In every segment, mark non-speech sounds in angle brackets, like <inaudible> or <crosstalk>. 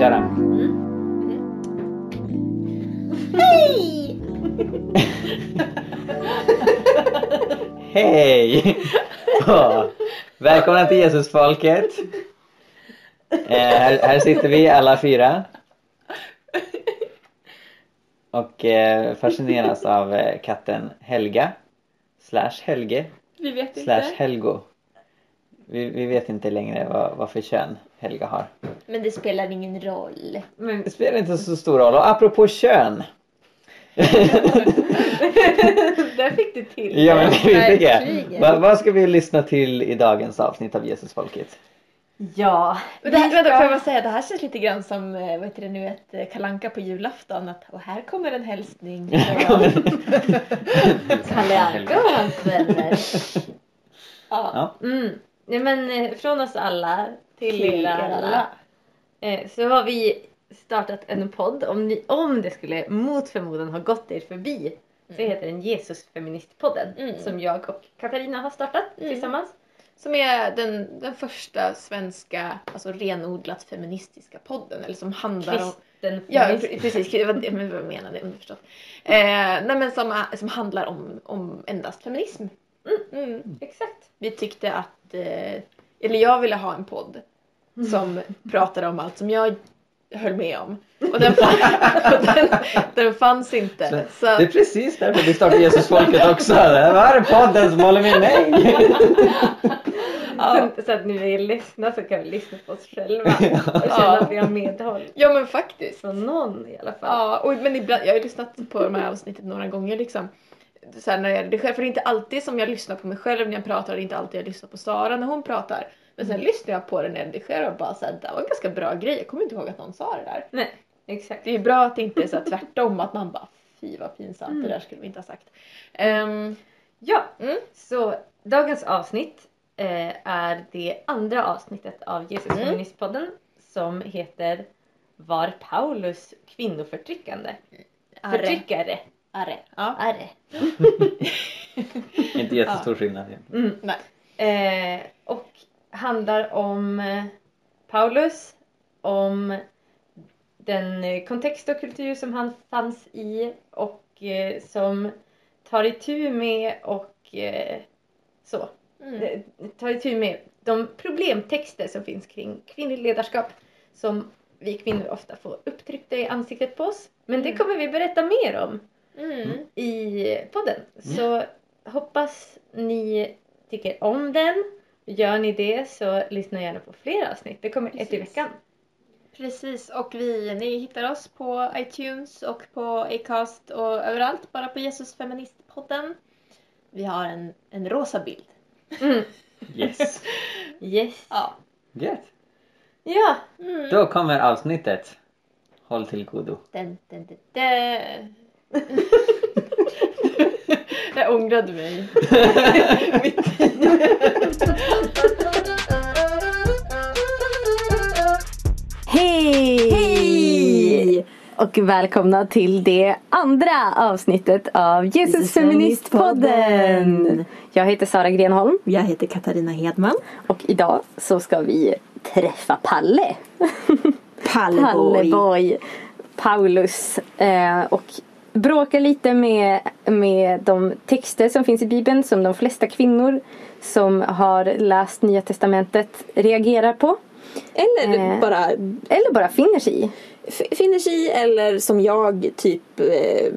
köra. <laughs> Hej! Hej! Åh, välkomna till Jesusfolket. Eh, här, här sitter vi alla fyra. Och eh, fascineras av eh, katten Helga. Slash Helge. Vi vet Slash inte. Helgo. Vi, vi vet inte längre vad, vad för kön Helga har. Men det spelar ingen roll. Men Det spelar inte så stor roll. Och apropå kön. <laughs> där fick du till Ja men vi fick det. Verkligen. Vad, vad ska vi lyssna till i dagens avsnitt av Jesusfolket? Ja. Men det här, vänta, får jag bara säga, det här känns lite grann som eh, vad heter det nu, ett eh, kalanka på julafton. Att, och här kommer en hälsning. <laughs> <laughs> Kalle Anka och hans vänner. ja. Ja. Mm. Nej men eh, från oss alla till, Till er alla. Eh, så har vi startat en podd. Om, ni, om det skulle mot förmodan ha gått er förbi så heter den Jesusfeministpodden. Mm. Som jag och Katarina har startat Mm. tillsammans. Som är den, den första svenska, alltså renodlat feministiska podden. Eller som handlar om... Kristen Ja, feminism. pre- precis. Det var det jag menade, underförstått. Eh, nej, men som, som handlar om, om endast feminism. Mm, mm. Exakt. Vi tyckte att, eh, eller jag ville ha en podd som <laughs> pratade om allt som jag höll med om. Och den, <laughs> och den, den fanns inte. Så, Det är precis därför vi startade Jesusfolket också. Det här är podden som håller med mig. <laughs> ja. Så, så att nu när lyssnar så kan vi lyssna på oss själva och Ja. känna att vi har medhåll. ja men faktiskt. Från någon i alla fall. Ja, och, men ibland, jag har ju lyssnat på de här avsnittet några gånger liksom. Så här, när jag redigerar, för det är inte alltid som jag lyssnar på mig själv när jag pratar, det är inte alltid jag lyssnar på Sara när hon pratar. Men sen lyssnar jag på det när jag redigerar och bara såhär, det var en ganska bra grej, jag kommer inte ihåg att någon sa det där. Nej, exakt. Det är ju bra att det inte är så tvärtom, att man bara fy vad pinsamt, det där skulle vi inte ha sagt. Ehm, Ja, Mm. så dagens avsnitt eh, är det andra avsnittet av Mm. Jesusfeministpodden som heter Var Paulus kvinnoförtryckande? arre. Förtryckare. Arre. Ja. Arre. <laughs> Inte jättestor skillnad egentligen. Mm. Nej. Eh, och handlar om eh, Paulus, om den eh, kontext och kultur som han fanns i och eh, som tar itu med och eh, så. Mm. Tar itu med de problemtexter som finns kring kvinnligt ledarskap som vi kvinnor ofta får upptryckta i ansiktet på oss. Men det Mm. kommer vi berätta mer om Mm. i podden. Så hoppas ni tycker om den. Gör ni det så lyssna gärna på fler avsnitt. Det kommer ett i Precis. veckan. Precis, och vi, ni hittar oss på iTunes och på Acast och överallt, bara på Jesus Feministpodden. Vi har en, en rosa bild. Mm. <laughs> Yes. Yes. Ja. Gött. Ja. Mm. Då kommer avsnittet. Håll till godo. Den, den, den. <laughs> Jag ångrade mig. Mitt i. Hej! Hej! Och välkomna till det andra avsnittet av Jesus Feministpodden. Jag heter Sara Grenholm Jag heter Katarina Hedman. och idag så ska vi träffa Palle. <laughs> Palleboy. Palleboy. Paulus. Eh, och bråka lite med, med de texter som finns i Bibeln som de flesta kvinnor som har läst Nya Testamentet reagerar på. Eller Eh. bara Eller bara finner sig i. finner sig i eller som jag typ eh,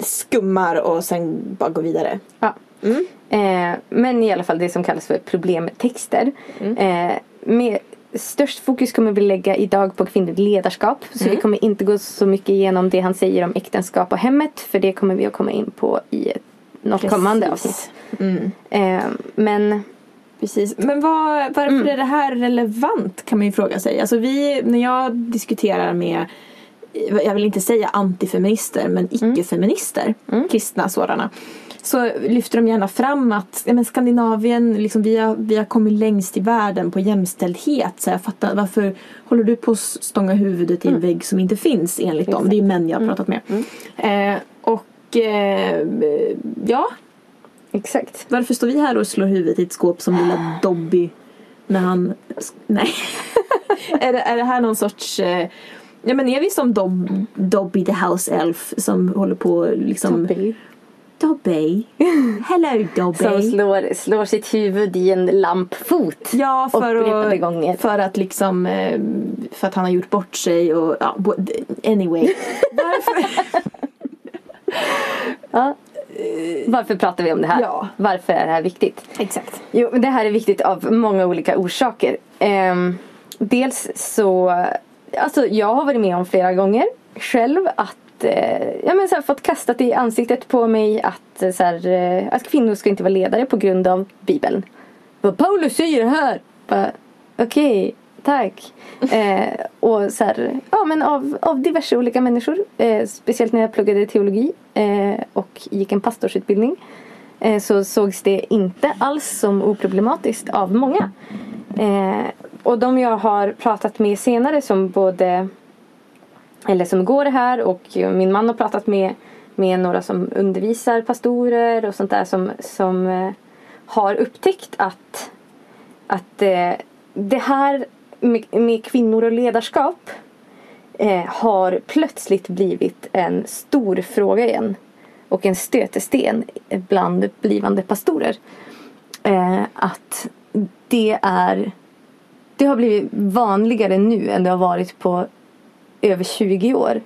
skummar och sen bara går vidare. Ja. Mm. Eh, men i alla fall det som kallas för problemtexter. Eh, med störst fokus kommer vi lägga idag på kvinnligt ledarskap. Så vi kommer inte gå så mycket igenom det han säger om äktenskap och hemmet. För det kommer vi att komma in på i något kommande avsnitt. Mm. Eh, men Precis. Men vad, varför är det här relevant kan man ju fråga sig. Alltså vi, när jag diskuterar med jag vill inte säga antifeminister men icke-feminister, kristna sådana. Så lyfter de gärna fram att ja, men Skandinavien, liksom, vi, har, vi har kommit längst i världen på jämställdhet. Så jag fattar, varför håller du på att stånga huvudet i en vägg som inte finns enligt dem? Det är män jag har pratat med. Eh, och eh, ja, exakt. varför står vi här och slår huvudet i ett skåp som lilla Dobby när han... Nej. <laughs> är, det, är det här någon sorts eh, Ja men är vi som Dob, Dobby the House Elf som håller på liksom Dobby. Dobby. Hello Dobby. Som slår, slår sitt huvud i en lampfot. Ja, för att, gånger. för att liksom eh, för att han har gjort bort sig och ja, anyway. <laughs> Varför? <laughs> Ja. Varför pratar vi om det här? Ja. Varför är det här viktigt? Exakt. Jo, men det här är viktigt av många olika orsaker. Ehm, dels så, alltså jag har varit med om flera gånger själv att eh, ja, men så här, fått kastat i ansiktet på mig att, eh, så här, eh, att kvinnor ska inte vara ledare på grund av Bibeln. Vad Paulus säger här! Okej, tack. <laughs> Eh, och så här, ja men av, av diverse olika människor. Eh, speciellt när jag pluggade teologi eh, och gick en pastorsutbildning. Så sågs det inte alls som oproblematiskt av många. Och de jag har pratat med senare som både eller som går det här och min man har pratat med, med några som undervisar pastorer och sånt där som, som eh, har upptäckt att, att eh, det här med, med kvinnor och ledarskap eh, har plötsligt blivit en stor fråga igen och en stötesten bland blivande pastorer. Eh, att det är det har blivit vanligare nu än det har varit på över 20 år.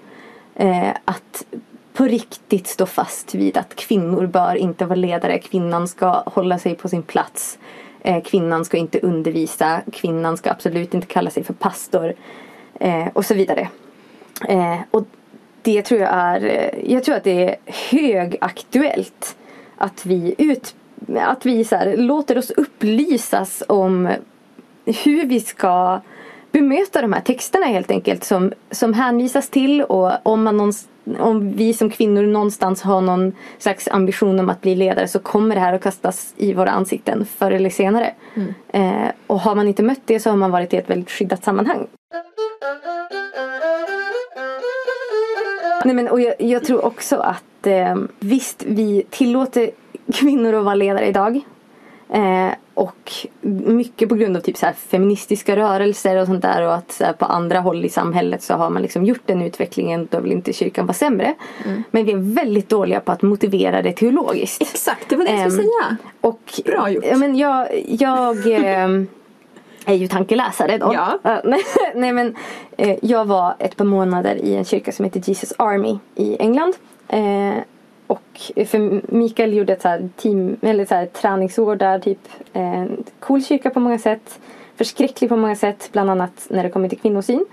Eh, att på riktigt stå fast vid att kvinnor bör inte vara ledare. Kvinnan ska hålla sig på sin plats. Eh, kvinnan ska inte undervisa. Kvinnan ska absolut inte kalla sig för pastor. Eh, och så vidare. Eh, och det tror jag är, eh, jag tror att det är högaktuellt att vi, ut, att vi så här, låter oss upplysas om hur vi ska bemöta de här texterna helt enkelt som, som hänvisas till och om, man någonstans, om vi som kvinnor någonstans har någon slags ambition om att bli ledare så kommer det här att kastas i våra ansikten förr eller senare. Eh, och har man inte mött det så har man varit i ett väldigt skyddat sammanhang. Nej, men, och jag, jag tror också att eh, visst, vi tillåter kvinnor att vara ledare idag. Eh, och mycket på grund av typ så feministiska rörelser och sånt där och att så på andra håll i samhället så har man liksom gjort den utvecklingen. Då vill inte kyrkan vara sämre. Men vi är väldigt dåliga på att motivera det teologiskt. Exakt, det var det jag skulle Ehm, säga. Och, Bra gjort. Ja, men jag, jag <laughs> ehm, är ju tankeläsare då. Ja. Eh, <laughs> nej, men eh, jag var ett par månader i en kyrka som heter Jesus Army i England. Och för Mikael gjorde ett så team, eller så träningsår där typ. Eh, cool kyrka på många sätt. Förskräcklig på många sätt. Bland annat när det kommer till kvinnosyn.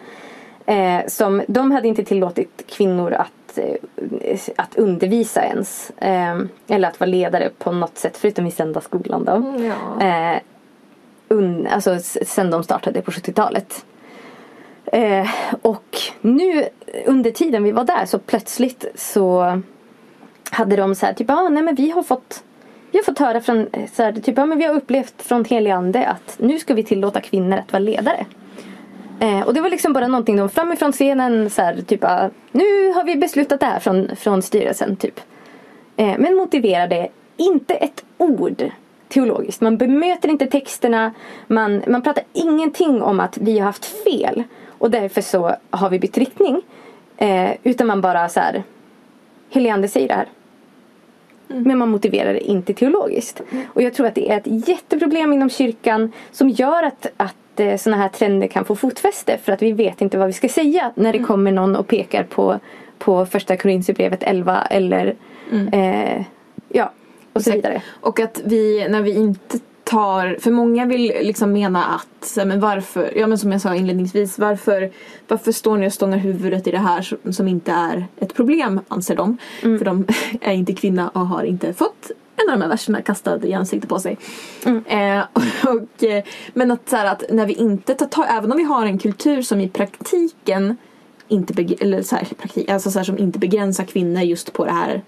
Eh, som, de hade inte tillåtit kvinnor att, eh, att undervisa ens. Eh, eller att vara ledare på något sätt förutom i söndagsskolan då. Ja. Eh, un, alltså sen de startade på 70-talet. Eh, och nu under tiden vi var där så plötsligt så hade de så här typ, ah, nej men vi har fått vi har fått höra från, eh, så här, typ, ja, men vi har upplevt från helig ande att nu ska vi tillåta kvinnor att vara ledare. Eh, och det var liksom bara någonting de framifrån scenen så här, typ, ah, nu har vi beslutat det här från, från styrelsen typ. Eh, men motiverade inte ett ord teologiskt. Man bemöter inte texterna. Man, man pratar ingenting om att vi har haft fel. Och därför så har vi bytt riktning. Eh, utan man bara så här. Heliande säger det här. Men man motiverar det inte teologiskt. Och jag tror att det är ett jätteproblem inom kyrkan som gör att, att eh, sådana här trender kan få fotfäste. För att vi vet inte vad vi ska säga när det kommer någon och pekar på, på första Korinthierbrevet 11 eller eh, ja, och så vidare. Och att vi, när vi inte tar, för många vill liksom mena att, men varför, ja men som jag sa inledningsvis, varför, varför står ni och stångar huvudet i det här som, som inte är ett problem, anser de. För de <laughs> är inte kvinna och har inte fått en av de här verserna kastad i ansiktet på sig. Eh, <laughs> och, eh, men att, så här, att när vi inte tar tag, även om vi har en kultur som i praktiken inte, eller så här, praktik, alltså så här, som inte begränsar kvinnor just på det här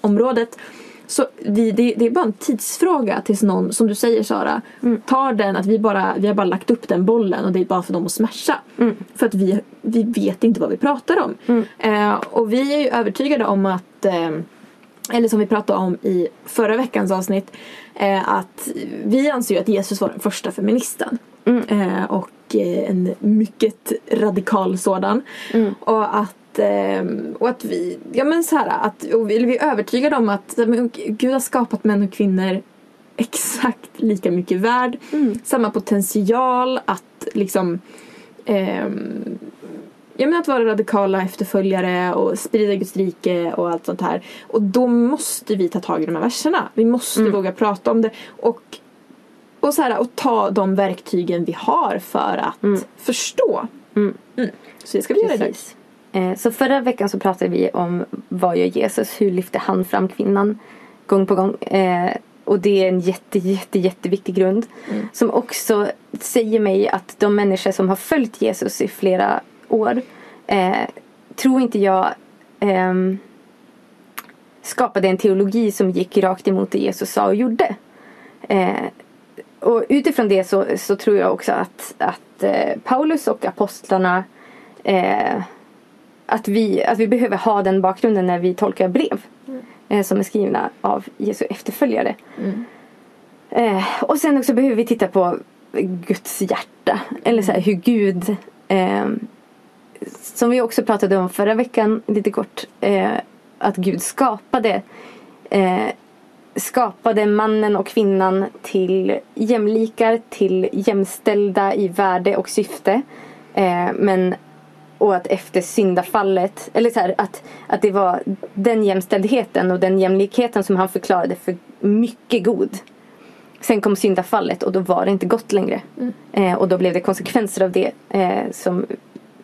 området. Så vi, det, det är bara en tidsfråga tills någon, som du säger Sara, tar den att vi bara, vi har bara lagt upp den bollen och det är bara för dem att smasha. För att vi, vi vet inte vad vi pratar om. Eh, och vi är ju övertygade om att eh, eller som vi pratade om i förra veckans avsnitt, eh, att vi anser ju att Jesus var den första feministen. Eh, och eh, en mycket radikal sådan. Mm. Och att, eh, och att vi, ja men så här, att och vi, vi är övertygade om att men, Gud har skapat män och kvinnor <laughs> exakt lika mycket värd. Mm. Samma potential att liksom ehm, Ja men att vara radikala efterföljare och sprida Guds rike och allt sånt här. Och då måste vi ta tag i de här verserna. Vi måste Mm. våga prata om det. Och, och, så här, och ta de verktygen vi har för att Mm. förstå. Mm. Så det ska vi göra idag. Eh, Så förra veckan så pratade vi om vad gör Jesus? Hur lyfter han fram kvinnan gång på gång? Eh, Och det är en jätte, jätte, jätteviktig grund. Som också säger mig att de människor som har följt Jesus i flera år eh, tror inte jag ehm, skapade en teologi som gick rakt emot det Jesus sa och gjorde. Eh, och utifrån det så, så tror jag också att, att Paulus och apostlarna att, vi, att vi behöver ha den bakgrunden när vi tolkar brev eh, som är skrivna av Jesu efterföljare. Eh, och sen också behöver vi titta på Guds hjärta. Eller så här, hur Gud eh, som vi också pratade om förra veckan lite kort. Eh, att Gud skapade skapade mannen och kvinnan till jämlikar, till jämställda i värde och syfte. Men och att efter syndafallet, eller så här, att, att det var den jämställdheten och den jämlikheten som han förklarade för mycket god. Sen kom syndafallet och då var det inte gott längre. Eh, och då blev det konsekvenser av det eh, som,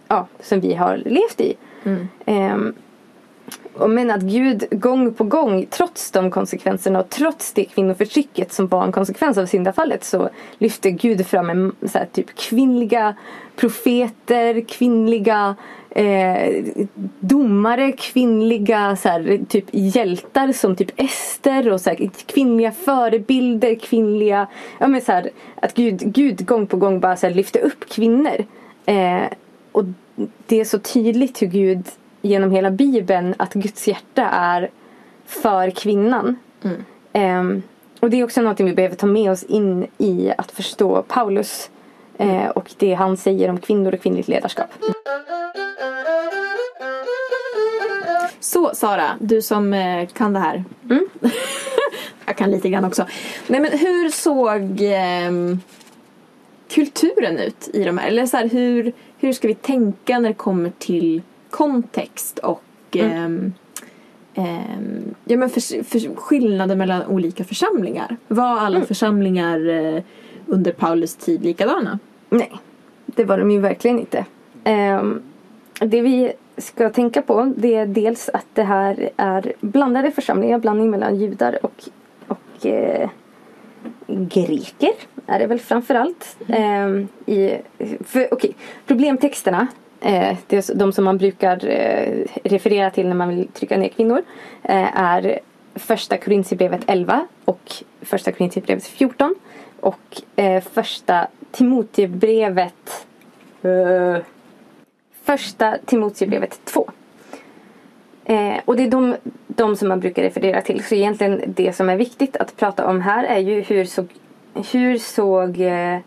ja, som vi har levt i. Ehm, och men att Gud gång på gång, trots de konsekvenserna och trots det kvinnoförtrycket som var en konsekvens av syndafallet så lyfte Gud fram en, så här, typ kvinnliga profeter, kvinnliga eh, domare, kvinnliga så här, typ hjältar som typ Ester och så här, kvinnliga förebilder, kvinnliga, ja men så här, att Gud, Gud gång på gång bara så här, lyfte upp kvinnor. Eh, och det är så tydligt hur Gud genom hela bibeln att Guds hjärta är för kvinnan. Ehm, och det är också något vi behöver ta med oss in i att förstå Paulus eh, och det han säger om kvinnor och kvinnligt ledarskap. Så Sara, du som eh, kan det här. <laughs> Jag kan lite grann också. Nej men hur såg ehm, kulturen ut i de här? Eller så här, hur, hur ska vi tänka när det kommer till kontext och ehm, ehm, ja, men för, för skillnader mellan olika församlingar? Var alla församlingar eh, under Paulus tid likadana? Nej, det var de ju verkligen inte. Ehm, det vi ska tänka på det är dels att det här är blandade församlingar, blandning mellan judar och, och eh, greker är det väl framförallt. I, för, okej, problemtexterna, eh, Eh, det är de som man brukar eh, referera till när man vill trycka ner kvinnor, eh, är första Korintierbrevet 11 och första Korintierbrevet 14 och eh, första Timoteusbrevet eh, första Timoteusbrevet 2. Eh, och det är de, de som man brukar referera till. Så egentligen det som är viktigt att prata om här är ju hur såg, hur såg eh,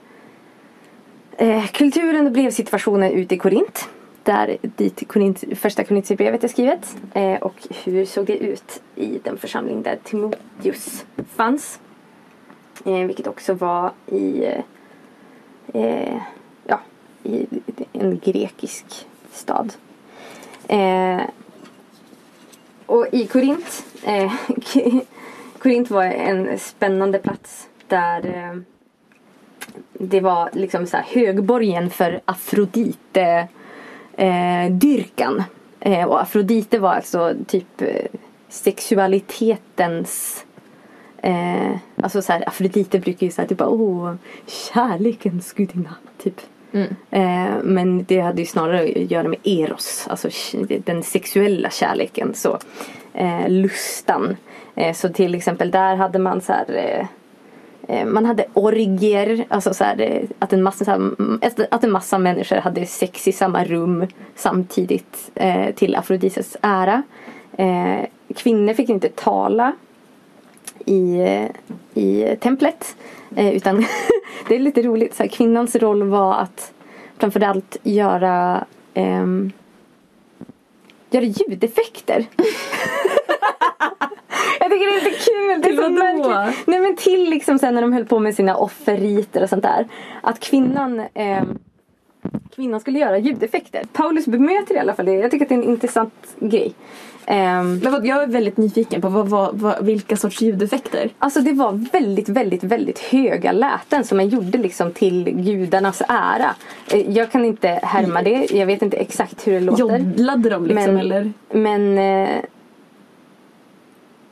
eh, kulturen och brevsituationen ute i Korint. Där dit Korint, första Korintierbrevet är skrivet. Eh, och hur såg det ut i den församling där Timoteus fanns. Eh, vilket också var i, eh, ja, i en grekisk stad. Eh, och i Korint, eh, <laughs> Korint var en spännande plats där eh, det var liksom så här högborgen för Afrodite eh, dyrkan. Eh, och Afrodite var alltså typ eh, sexualitetens eh, alltså så här, Afrodite brukar ju säga typ åh, kärlekens gudinna. Typ. Eh, men det hade ju snarare att göra med eros, alltså den sexuella kärleken. Så, eh, lustan. Eh, så till exempel där hade man så här man hade orgier, alltså så här, eh, att, en massa, mm, att en massa människor hade sex i samma rum samtidigt eh, till Afrodites ära. Eh, kvinnor fick inte tala i, eh, i templet. Eh, utan <laughs> det är lite roligt, så här, kvinnans roll var att framförallt göra ehm, göra ljudeffekter. <laughs> <laughs> Jag tycker det är lite kul. Det är så märkligt. Nej men till liksom sen när de höll på med sina offerriter och sånt där. Att kvinnan ehm, Kvinnan skulle göra ljudeffekter. Paulus bemöter i alla fall det. Jag tycker att det är en intressant grej. Ehm, Men vad, jag är väldigt nyfiken på vad, vad, vad, vilka sorts ljudeffekter. Alltså det var väldigt, väldigt, väldigt höga läten som man gjorde liksom till gudarnas ära. Eh, Jag kan inte härma det. Jag vet inte exakt hur det låter. Joddlade de liksom Men- eller? Men...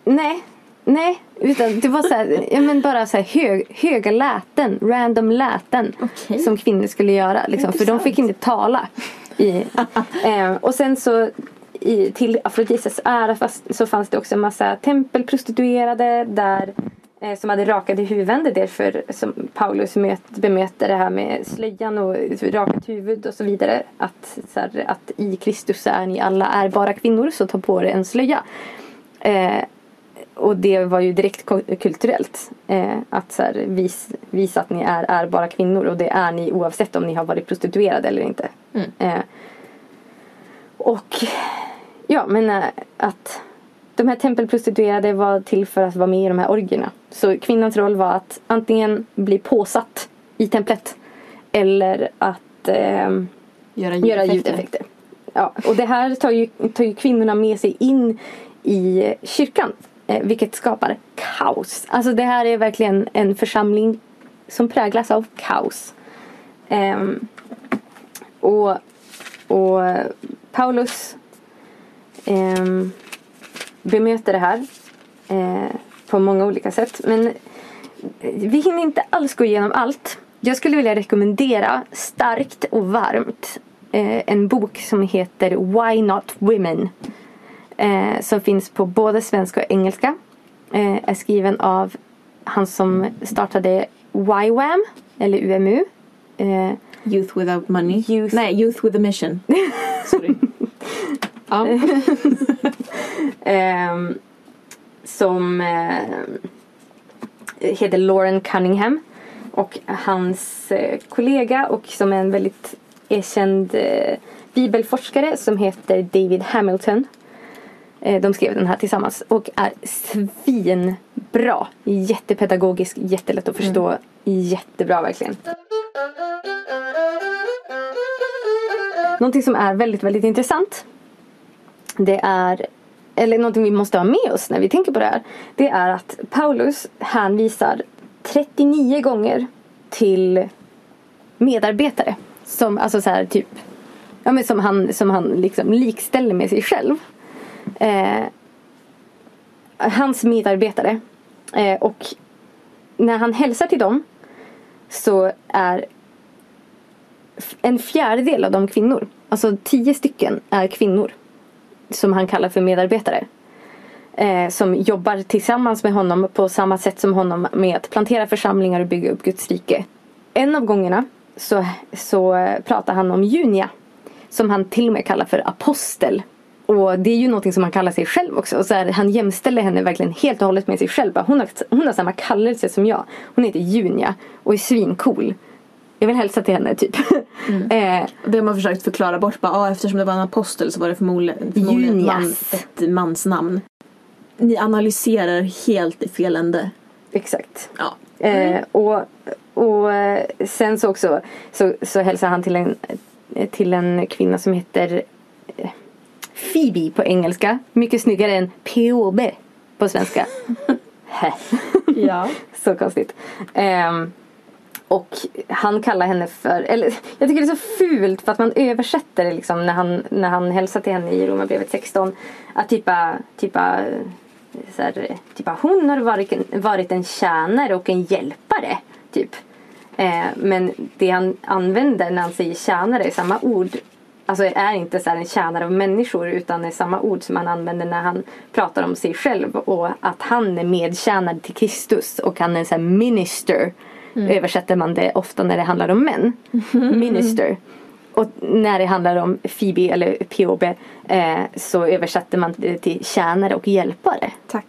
Nej. Nej. Utan det var så här, ja, men bara så här hög, höga läten. Random läten. Okej. Som kvinnor skulle göra. Liksom, för de fick inte tala. I, eh, och sen så i, till Afrodites ära fast, så fanns det också en massa tempelprostituerade där eh, som hade rakade huvuden. Det är därför som Paulus möt, bemöter det här med slöjan och rakat huvud och så vidare. Att, så här, att i Kristus är ni alla ärbara kvinnor så ta på er en slöja. Eh, och det var ju direkt kulturellt. Eh, att så här, vis, visa att ni är ärbara kvinnor och det är ni oavsett om ni har varit prostituerade eller inte. Eh, och ja men eh, att de här tempelprostituerade var till för att vara med i de här orgierna. Så kvinnans roll var att antingen bli påsatt i templet eller att ehm, Göra göra ljudeffekter. ljudeffekter. Ja, och det här tar ju, tar ju kvinnorna med sig in i kyrkan. Eh, vilket skapar kaos. Alltså det här är verkligen en församling som präglas av kaos. Eh, och, och Paulus eh, bemöter det här eh, på många olika sätt. Men eh, vi hinner inte alls gå igenom allt. Jag skulle vilja rekommendera starkt och varmt eh, en bok som heter Why Not Women. Eh, som finns på både svenska och engelska. Eh, är skriven av han som startade YWAM eller UMU. Eh, Youth without money. Youth- Nej, Youth with a mission. <laughs> Sorry. ja. <laughs> Ehm, som eh, heter Lauren Cunningham. Och hans eh, kollega och som är en väldigt erkänd eh, bibelforskare som heter David Hamilton. Eh, de skrev den här tillsammans och är svinbra. Jättepedagogisk, jättelätt att förstå. Jättebra verkligen. Någonting som är väldigt, väldigt intressant. Det är, eller någonting vi måste ha med oss när vi tänker på det här. Det är att Paulus hänvisar 39 gånger till medarbetare. Som, alltså så här typ, ja men som han, som han liksom likställer med sig själv. Eh, hans medarbetare. Eh, och när han hälsar till dem så är en fjärdedel av dem kvinnor. Alltså tio stycken är kvinnor. Som han kallar för medarbetare. Eh, som jobbar tillsammans med honom på samma sätt som honom med att plantera församlingar och bygga upp Guds rike. En av gångerna så, så pratar han om Junia. Som han till och med kallar för apostel. Och det är ju någonting som han kallar sig själv också. Och så här, han jämställer henne verkligen helt och hållet med sig själv. Hon har, hon har samma kallelse som jag. Hon heter Junia och är svincool. Jag vill hälsa till henne typ. <laughs> eh, Det har man försökt förklara bort. Bara, ah, eftersom det var en apostel så var det förmodligen, förmodligen man, Junias. ett mansnamn. Ni analyserar helt i fel ände. exakt. Ja. Eh, och, och eh, sen så också så, så hälsar han till en, till en kvinna som heter eh, Phoebe på engelska. Mycket snyggare än POB på svenska. Ja. <laughs> så konstigt. Ehm, och han kallar henne för, eller jag tycker det är så fult för att man översätter det liksom när han, när han hälsar till henne i Romarbrevet 16. Att typa, typa, så här, typa hon har varit en, varit en tjänare och en hjälpare. Typ. Eh, men det han använder när han säger tjänare är samma ord Alltså är inte så här en tjänare av människor utan är samma ord som han använder när han pratar om sig själv och att han är medtjänad till Kristus och han är så här minister. Översätter man det ofta när det handlar om män. <laughs> Minister. Och när det handlar om Phoebe eller POB eh, så översätter man det till tjänare och hjälpare. Tack.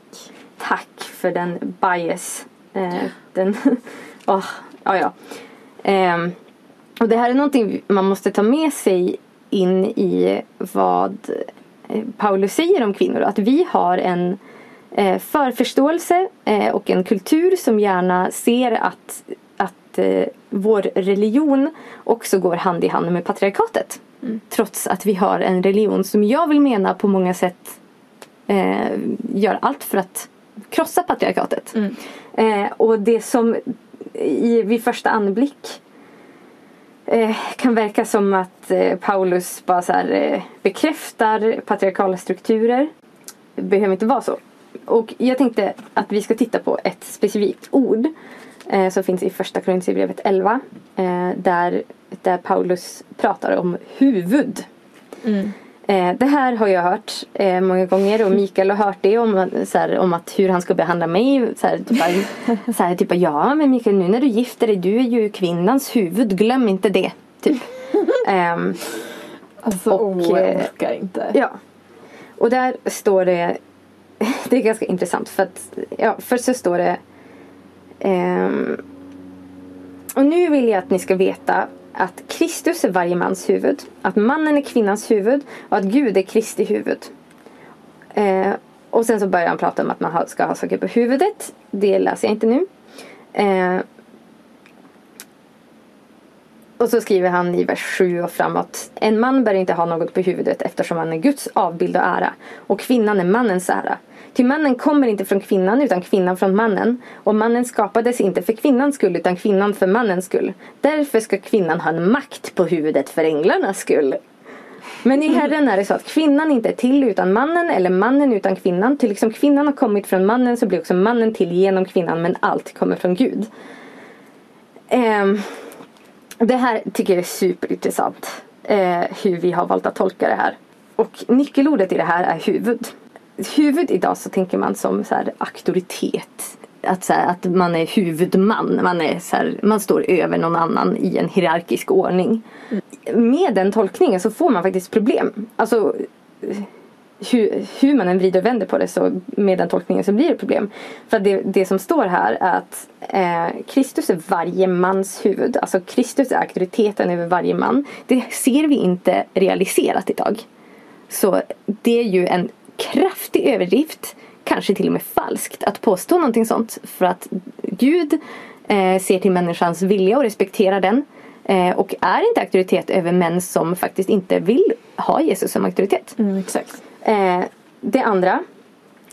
Tack för den bias. Eh, den, oh, <laughs> ja, ja. Ehm, Och det här är någonting man måste ta med sig in i vad eh, Paulus säger om kvinnor. Att vi har en eh, förförståelse eh, och en kultur som gärna ser att, att vår religion också går hand i hand med patriarkatet. Trots att vi har en religion som jag vill mena på många sätt eh, gör allt för att krossa patriarkatet. Eh, och det som i, vid första anblick eh, kan verka som att eh, Paulus bara så här, eh, bekräftar patriarkala strukturer. Det behöver inte vara så. Och jag tänkte att vi ska titta på ett specifikt ord eh, som finns i första Korinthierbrevet 11 eh, där, där Paulus pratar om huvud. Mm. Eh, det här har jag hört eh, många gånger och Mikael har hört det om, så här, om att hur han ska behandla mig. Så här, typ, bara- så här, typ, ja men Mikael nu när du gifter dig, du är ju kvinnans huvud, glöm inte det. Typ. Ehm, Alltså, Och, åh, jag eh, orkar inte. Ja. Och där står det <laughs> Det är ganska intressant för att ja, först så står det ehm, Och nu vill jag att ni ska veta att Kristus är varje mans huvud, att mannen är kvinnans huvud och att Gud är Kristi huvud. Eh, och sen så börjar han prata om att man ska ha saker på huvudet. Det läser jag inte nu. Eh, och så skriver han i vers 7 och framåt. En man bör inte ha något på huvudet eftersom han är Guds avbild och ära. Och kvinnan är mannens ära. Ty mannen kommer inte från kvinnan utan kvinnan från mannen. Och mannen skapades inte för kvinnans skull utan kvinnan för mannens skull. Därför ska kvinnan ha en makt på huvudet för änglarnas skull. Men i Herren är det så att kvinnan inte är till utan mannen eller mannen utan kvinnan. Till liksom kvinnan har kommit från mannen så blir också mannen till genom kvinnan men allt kommer från Gud. Um, det här tycker jag är superintressant. Uh, hur vi har valt att tolka det här. Och nyckelordet i det här är huvud. Huvud idag så tänker man som så här, auktoritet. Att, så här, att man är huvudman. Man, är, så här, man står över någon annan i en hierarkisk ordning. Med den tolkningen så får man faktiskt problem. Alltså hur, hur man än vrider och vänder på det så med den tolkningen så blir det problem. För det, det som står här är att eh, Kristus är varje mans huvud. Alltså Kristus är auktoriteten över varje man. Det ser vi inte realiserat idag. Så det är ju en kraftig överdrift, kanske till och med falskt, att påstå någonting sånt. För att Gud eh, ser till människans vilja och respekterar den. Eh, och är inte auktoritet över män som faktiskt inte vill ha Jesus som auktoritet. Mm, exakt. Eh, det andra.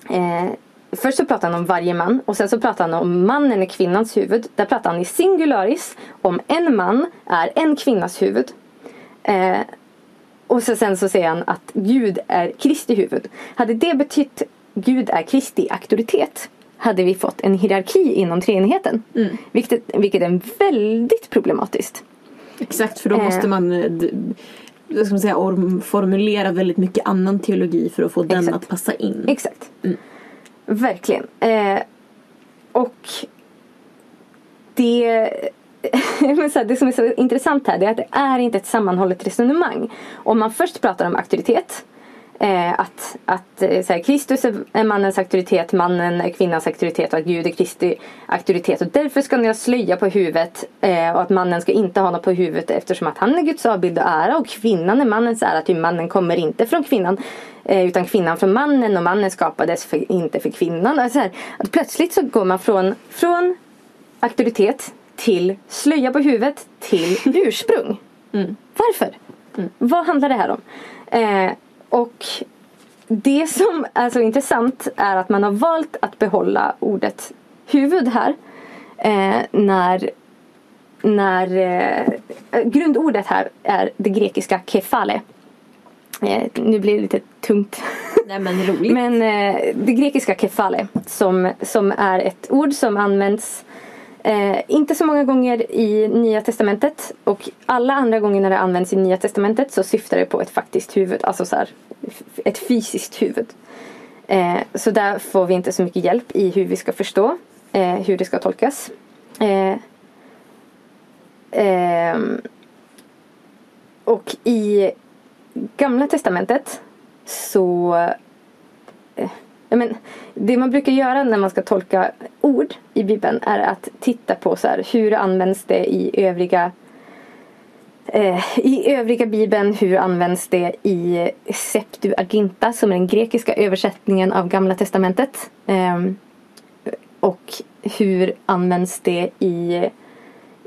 Eh, först så pratar han om varje man och sen så pratar han om mannen är kvinnans huvud. Där pratar han i singularis om en man är en kvinnas huvud. Och så sen så säger han att Gud är Kristi huvud. Hade det betytt Gud är Kristi auktoritet hade vi fått en hierarki inom treenigheten. Vilket, vilket är väldigt problematiskt. Exakt, för då Eh. måste man eh, ska man säga, orm- formulera väldigt mycket annan teologi för att få den Exakt. att passa in. Exakt. Verkligen. Eh, och det, <laughs> det som är så intressant här det är att det är inte ett sammanhållet resonemang. Om man först pratar om auktoritet eh, att att eh, så här, Kristus är mannens auktoritet, mannen är kvinnans auktoritet och att Gud är Kristi auktoritet. Och därför ska ni ha slöja på huvudet eh, och att mannen ska inte ha något på huvudet eftersom att han är Guds avbild och ära och kvinnan är mannens ära. Ty mannen kommer inte från kvinnan utan kvinnan från mannen och mannen skapades för, inte för kvinnan. Alltså så här, att plötsligt så går man från, från auktoritet till slöja på huvudet till <laughs> ursprung. Varför? Vad handlar det här om? Eh, och det som är så intressant är att man har valt att behålla ordet huvud här. Eh, när när eh, grundordet här är det grekiska kefale. Eh, nu blir det lite tungt. <laughs> Nej men roligt. Men eh, det grekiska kefale som, som är ett ord som används eh, inte så många gånger i Nya Testamentet och alla andra gånger när det används i Nya Testamentet så syftar det på ett faktiskt huvud, alltså så här, ett fysiskt huvud. Eh, så där får vi inte så mycket hjälp i hur vi ska förstå eh, hur det ska tolkas. Eh, ehm, och i Gamla Testamentet så eh, men, det man brukar göra när man ska tolka ord i Bibeln är att titta på så här, hur används det i övriga Eh, I övriga bibeln, hur används det i Septuaginta som är den grekiska översättningen av Gamla Testamentet? Eh, och hur används det i,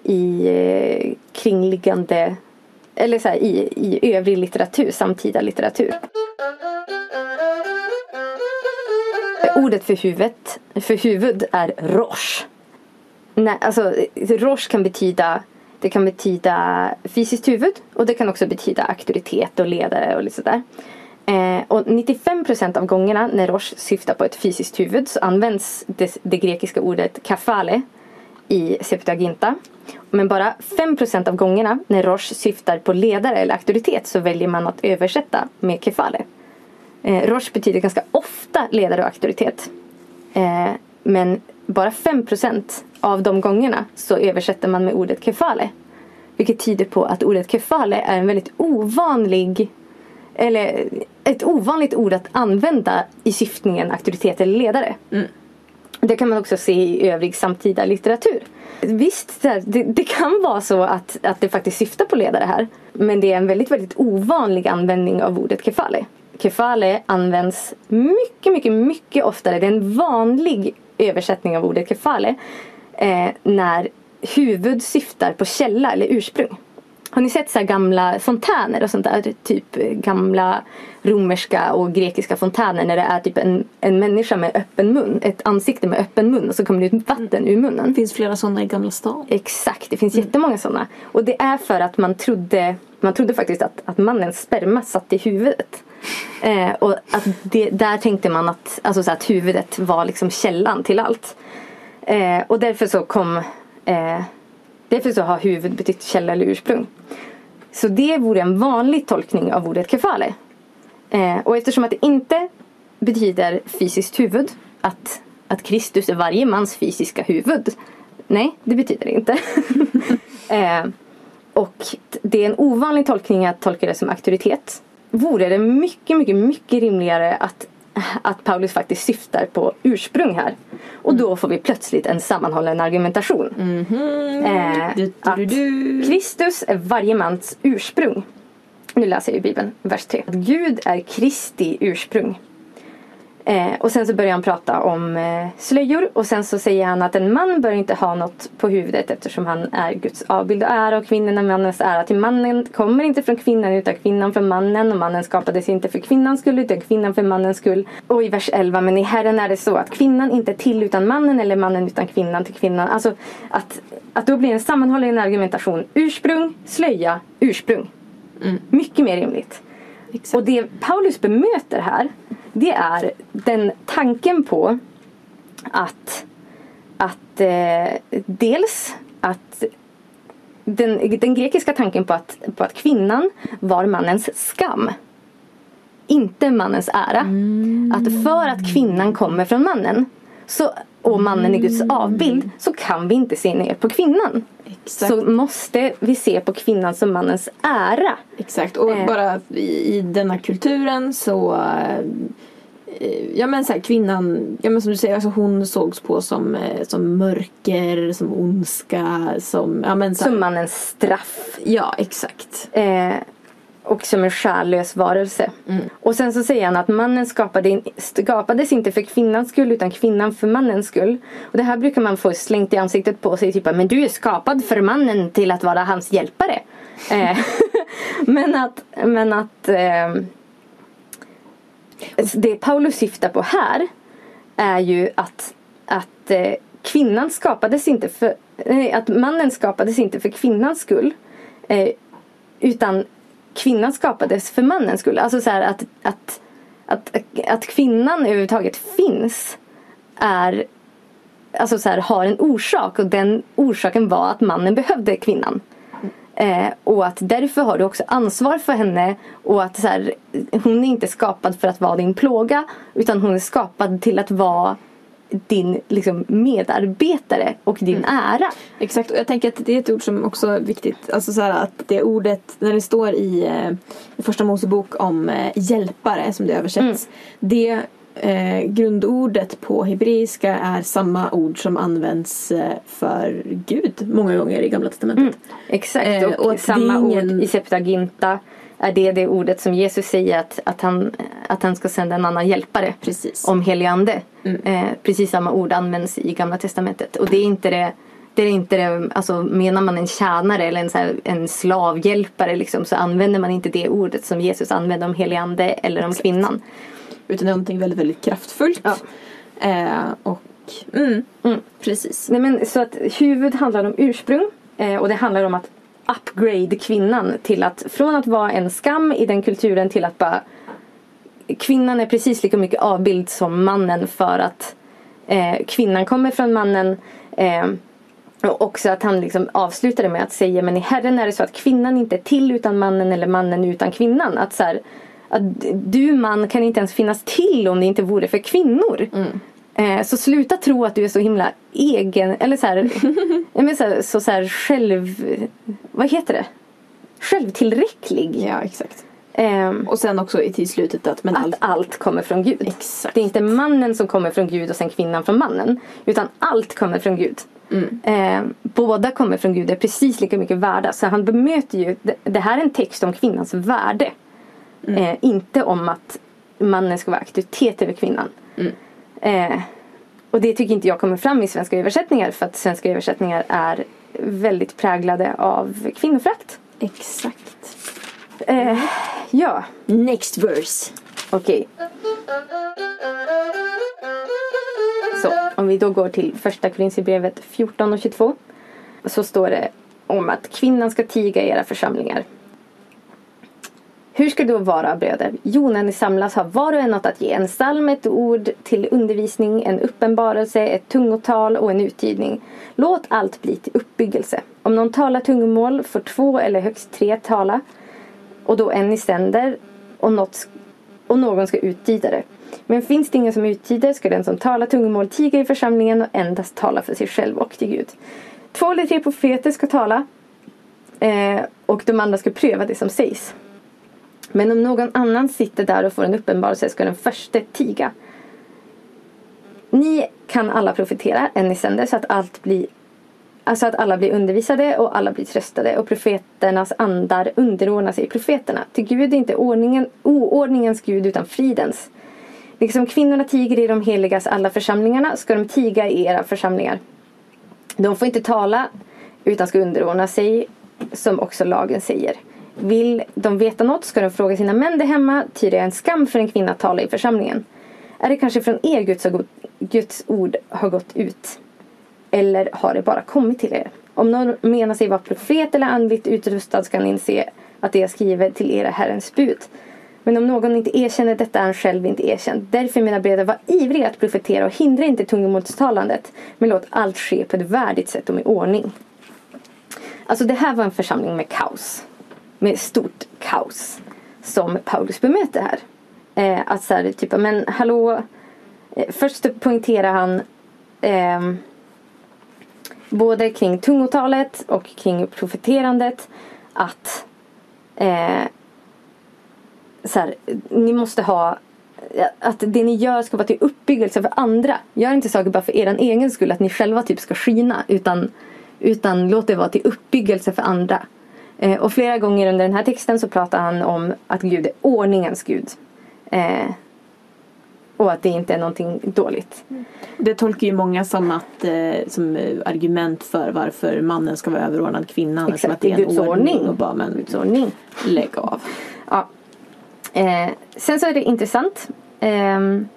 i eh, kringliggande, eller så här, i, i övrig litteratur, samtida litteratur? Ordet för huvudet, för huvud är rosh. Nej, alltså, rosh kan betyda det kan betyda fysiskt huvud och det kan också betyda auktoritet och ledare och lite sådär. Eh, och 95% av gångerna när Rosh syftar på ett fysiskt huvud så används det, det grekiska ordet kafale i Septuaginta. Men bara 5% av gångerna när Rosh syftar på ledare eller auktoritet så väljer man att översätta med kefale. Eh, Rosh betyder ganska ofta ledare och auktoritet. Eh, men bara 5% av de gångerna så översätter man med ordet kefale. Vilket tyder på att ordet kefale är en väldigt ovanlig eller ett ovanligt ord att använda i syftningen auktoritet eller ledare. Mm. Det kan man också se i övrig samtida litteratur. Visst, det, det, kan vara så att, att det faktiskt syftar på ledare här. Men det är en väldigt, väldigt ovanlig användning av ordet kefale. Kefale används mycket, mycket, mycket oftare. Det är en vanlig översättning av ordet kefale. Eh, när huvud syftar på källa eller ursprung. Har ni sett så gamla fontäner och sånt där? Typ gamla romerska och grekiska fontäner när det är typ en, en människa med öppen mun. Ett ansikte med öppen mun och så kommer det ut vatten ur munnen. Det finns flera sådana i Gamla stan. Exakt, det finns mm. jättemånga sådana. Och det är för att man trodde, man trodde faktiskt att, att mannens sperma satt i huvudet. Eh, och att det, där tänkte man att, alltså så att huvudet var liksom källan till allt. Eh, och därför så kom eh, Därför så har huvud betytt källa eller ursprung. Så det vore en vanlig tolkning av ordet kefale. Eh, och eftersom att det inte betyder fysiskt huvud, att, att Kristus är varje mans fysiska huvud. Nej, det betyder det inte. <laughs> eh, och det är en ovanlig tolkning att tolka det som auktoritet. Vore det mycket, mycket, mycket rimligare att att Paulus faktiskt syftar på ursprung här. Och då får vi plötsligt en sammanhållen argumentation. Mm -hmm. eh, du, du, du, att Kristus är varje mans ursprung. Nu läser jag i Bibeln, vers 3. Att Gud är Kristi ursprung. Eh, och sen så börjar han prata om eh, slöjor och sen så säger han att en man bör inte ha något på huvudet eftersom han är Guds avbild och ära och kvinnan är mannens ära. Till mannen kommer inte från kvinnan utan kvinnan för mannen och mannen skapades inte för kvinnans skull utan kvinnan för mannens skull. Och i vers 11, men i Herren är det så att kvinnan inte är till utan mannen eller mannen utan kvinnan till kvinnan. Alltså att, att då blir en sammanhållen argumentation ursprung, slöja, ursprung. Mm. Mycket mer rimligt. Exakt. Och det Paulus bemöter här det är den tanken på att, att eh, dels att den, den grekiska tanken på att, på att kvinnan var mannens skam. Inte mannens ära. Mm. Att för att kvinnan kommer från mannen så, och mannen är Guds avbild så kan vi inte se ner på kvinnan. Exakt. Så måste vi se på kvinnan som mannens ära. Exakt och eh. bara i, i denna kulturen så eh, Ja men så här, kvinnan, ja men som du säger, alltså hon sågs på som, eh, som mörker, som ondska, som... Ja, men så här, som mannens straff. Ja, exakt. Eh, och som en själlös varelse. Mm. Och sen så säger han att mannen skapade, skapades inte för kvinnans skull utan kvinnan för mannens skull. Och det här brukar man få slängt i ansiktet på sig. Typ men du är skapad för mannen till att vara hans hjälpare. <laughs> Eh, <laughs> men att, men att eh, det Paulus syftar på här är ju att, att eh, kvinnan skapades inte för, att mannen skapades inte för kvinnans skull. Eh, utan kvinnan skapades för mannens skull. Alltså så att, att, att, att kvinnan överhuvudtaget finns är alltså så här, har en orsak och den orsaken var att mannen behövde kvinnan. Eh, och att därför har du också ansvar för henne och att så här, hon är inte skapad för att vara din plåga utan hon är skapad till att vara din liksom, medarbetare och din mm. ära. Exakt och jag tänker att det är ett ord som också är viktigt. Alltså så här, att det ordet, när det står i, eh, i första Mosebok om eh, hjälpare som det översätts. Mm. Det eh, grundordet på hebreiska är samma ord som används eh, för Gud många gånger i Gamla Testamentet. Exakt, Eh, och, och att samma ingen- ord i Septuaginta är det det ordet som Jesus säger att, att, han, att han ska sända en annan hjälpare Precis. om helig ande. Eh, precis samma ord används i Gamla Testamentet. Och det är inte det, det är inte det, alltså menar man en tjänare eller en, så här, en slavhjälpare liksom, så använder man inte det ordet som Jesus använde om helig ande eller om kvinnan. Utan någonting väldigt, väldigt kraftfullt. Ja. Eh, och mm, Mm. precis. Nej, men, så att huvud handlar om ursprung eh, och det handlar om att upgrade kvinnan till att från att vara en skam i den kulturen till att bara kvinnan är precis lika mycket avbild som mannen för att eh, kvinnan kommer från mannen eh, och också att han liksom avslutade med att säga men i Herren är det så att kvinnan inte är till utan mannen eller mannen utan kvinnan. Att, så här, att du man kan inte ens finnas till om det inte vore för kvinnor. Eh, så sluta tro att du är så himla egen eller så här, <laughs> så, här, så, så här själv, vad heter det? Självtillräcklig. Ja, exakt. Ehm, Och sen också i till slutet att men att allt. allt kommer från Gud. Exakt. Det är inte mannen som kommer från Gud och sen kvinnan från mannen. Utan allt kommer från Gud. Mm. Eh, båda kommer från Gud, är precis lika mycket värda. Så han bemöter ju, det, det här är en text om kvinnans värde. Mm. Eh, inte om att mannen ska vara auktoritet över kvinnan. Mm. Eh, och det tycker inte jag kommer fram i svenska översättningar. För att svenska översättningar är väldigt präglade av kvinnofrakt. Exakt. Eh, ja, Next verse. Okej. Så, om vi då går till första Korinthierbrevet 14 och 22. Så står det om att kvinnan ska tiga i era församlingar. Hur ska det då vara bröder? Jo, när ni samlas har var och en något att ge. En psalm, ett ord till undervisning, en uppenbarelse, ett tungotal och en utgivning. Låt allt bli till uppbyggelse. Om någon talar tungomål får två eller högst tre tala och då en i sänder och, något, och någon ska uttyda det. Men finns det ingen som uttyder ska den som talar tungomål tiga i församlingen och endast tala för sig själv och till Gud. Två eller tre profeter ska tala eh, och de andra ska pröva det som sägs. Men om någon annan sitter där och får en uppenbarelse ska den första tiga. Ni kan alla profetera, en i sänder, så att allt blir Alltså att alla blir undervisade och alla blir tröstade och profeternas andar underordnar sig profeterna. Till Gud är inte ordningen, oordningens Gud utan fridens. Liksom kvinnorna tiger i de heligas alla församlingarna ska de tiga i era församlingar. De får inte tala utan ska underordna sig som också lagen säger. Vill de veta något ska de fråga sina män där hemma, ty det är en skam för en kvinna att tala i församlingen. Är det kanske från er Guds, Guds ord har gått ut? Eller har det bara kommit till er? Om någon menar sig vara profet eller andligt utrustad ska ni inse att det jag skriver till era Herrens bud. Men om någon inte erkänner detta är han själv inte erkänd. Därför mina bröder, var ivriga att profetera och hindra inte tungomålstalandet. Men låt allt ske på ett värdigt sätt och med ordning. Alltså det här var en församling med kaos. Med stort kaos. Som Paulus bemöter här. Eh, att så här, typ, men hallå. Eh, först poängterar han eh, både kring tungotalet och kring profeterandet att eh, så här, ni måste ha att det ni gör ska vara till uppbyggelse för andra. Gör inte saker bara för er egen skull, att ni själva typ ska skina. Utan, utan låt det vara till uppbyggelse för andra. Eh, och flera gånger under den här texten så pratar han om att Gud är ordningens Gud. Eh, och att det inte är någonting dordligt. Det tolkar ju många som, att, eh, som eh, argument för varför mannen ska vara överordnad kvinnan. Exakt, som att det är en Guds ordning. Och bara, men Guds ordning. lägg av. Ja. Eh, sen så är det intressant ehm,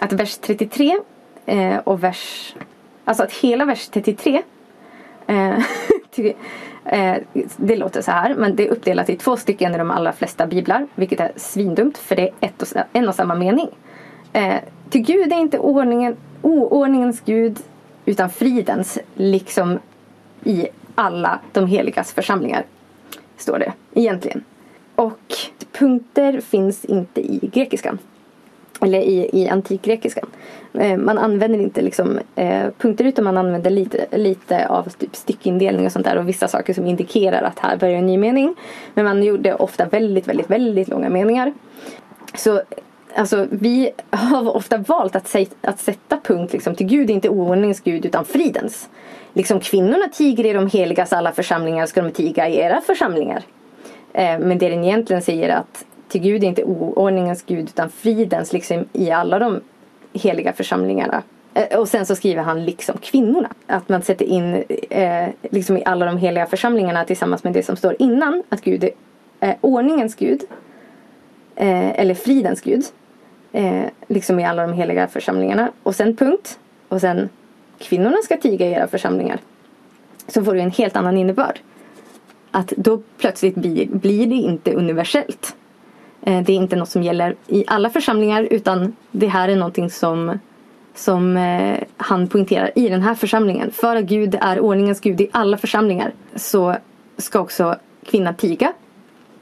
att vers 33 eh, och vers... Alltså att hela vers 33 eh, <laughs> ty- eh, det låter så här, men det är uppdelat i två stycken i de allra flesta biblar. Vilket är svindumt för det är ett och, en och samma mening. Eh, till Gud är inte ordningen, oordningens Gud utan fridens liksom i alla de heligas församlingar. Står det egentligen. Och punkter finns inte i grekiskan. Eller i, i antikgrekiskan. Eh, man använder inte liksom, eh, punkter utan man använder lite, lite av typ styckindelning och sånt där. Och vissa saker som indikerar att här börjar en ny mening. Men man gjorde ofta väldigt, väldigt, väldigt långa meningar. Så Alltså vi har ofta valt att, säg, att sätta punkt liksom, till Gud är inte oordningens Gud utan fridens. Liksom kvinnorna tiger i de heligas alla församlingar ska de tiga i era församlingar. Eh, men det den egentligen säger är att till Gud är inte oordningens Gud utan fridens liksom i alla de heliga församlingarna. Eh, och sen så skriver han liksom kvinnorna. Att man sätter in eh, liksom i alla de heliga församlingarna tillsammans med det som står innan. Att Gud är eh, ordningens Gud. Eh, eller fridens Gud. Eh, liksom i alla de heliga församlingarna. Och sen punkt. Och sen kvinnorna ska tiga i era församlingar. Så får du en helt annan innebörd. Att då plötsligt blir, blir det inte universellt. Eh, det är inte något som gäller i alla församlingar utan det här är någonting som som eh, han poängterar i den här församlingen. För att Gud är ordningens Gud i alla församlingar så ska också kvinnan tiga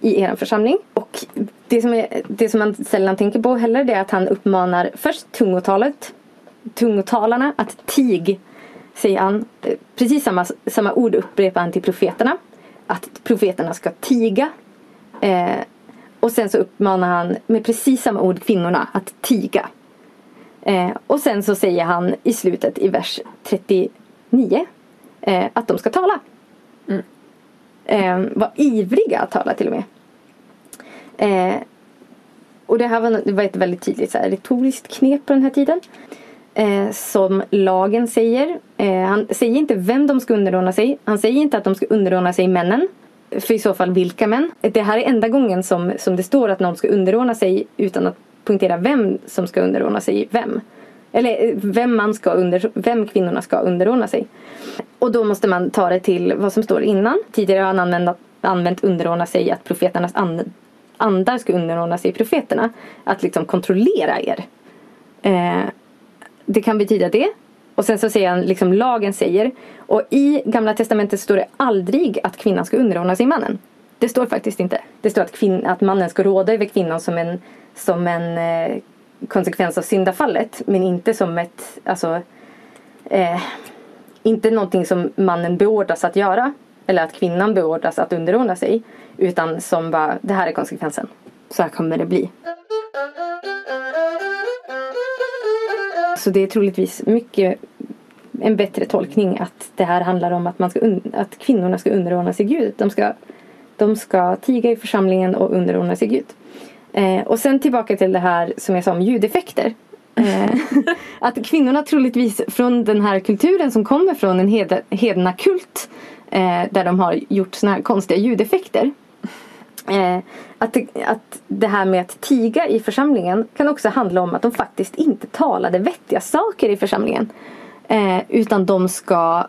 i er församling. Och det som, är, det som man sällan tänker på heller det är att han uppmanar först tungotalet, tungotalarna att tig, säger han. Precis samma, samma ord upprepar han till profeterna. Att profeterna ska tiga. Eh, och sen så uppmanar han med precis samma ord kvinnorna att tiga. Eh, och sen så säger han i slutet i vers 39 eh, att de ska tala. Mm. Eh, var ivriga att tala till och med. Eh, och det här var, det var ett väldigt tydligt så här, retoriskt knep på den här tiden. Eh, som lagen säger. Eh, han säger inte vem de ska underordna sig. Han säger inte att de ska underordna sig männen. För i så fall vilka män? Det här är enda gången som, som det står att någon ska underordna sig utan att poängtera vem som ska underordna sig vem. Eller eh, vem, man ska under, vem kvinnorna ska underordna sig. Och då måste man ta det till vad som står innan. Tidigare har han använt, använt underordna sig att profeternas and, andar ska underordna sig profeterna. Att liksom kontrollera er. Eh, det kan betyda det. Och sen så säger han liksom lagen säger. Och i gamla testamentet står det aldrig att kvinnan ska underordna sig mannen. Det står faktiskt inte. Det står att, kvin- att mannen ska råda över kvinnan som en, som en eh, konsekvens av syndafallet. Men inte som ett, alltså, eh, inte någonting som mannen beordras att göra. Eller att kvinnan beordras att underordna sig. Utan som bara, det här är konsekvensen. Så här kommer det bli. Så det är troligtvis mycket en bättre tolkning att det här handlar om att, man ska att kvinnorna ska underordna sig Gud. De ska, de ska tiga i församlingen och underordna sig Gud. Eh, och sen tillbaka till det här som jag sa om ljudeffekter. Eh, <laughs> att kvinnorna troligtvis från den här kulturen som kommer från en hed, hedna kult eh, där de har gjort såna här konstiga ljudeffekter. Eh, att, att det här med att tiga i församlingen kan också handla om att de faktiskt inte talade vettiga saker i församlingen. Eh, utan de ska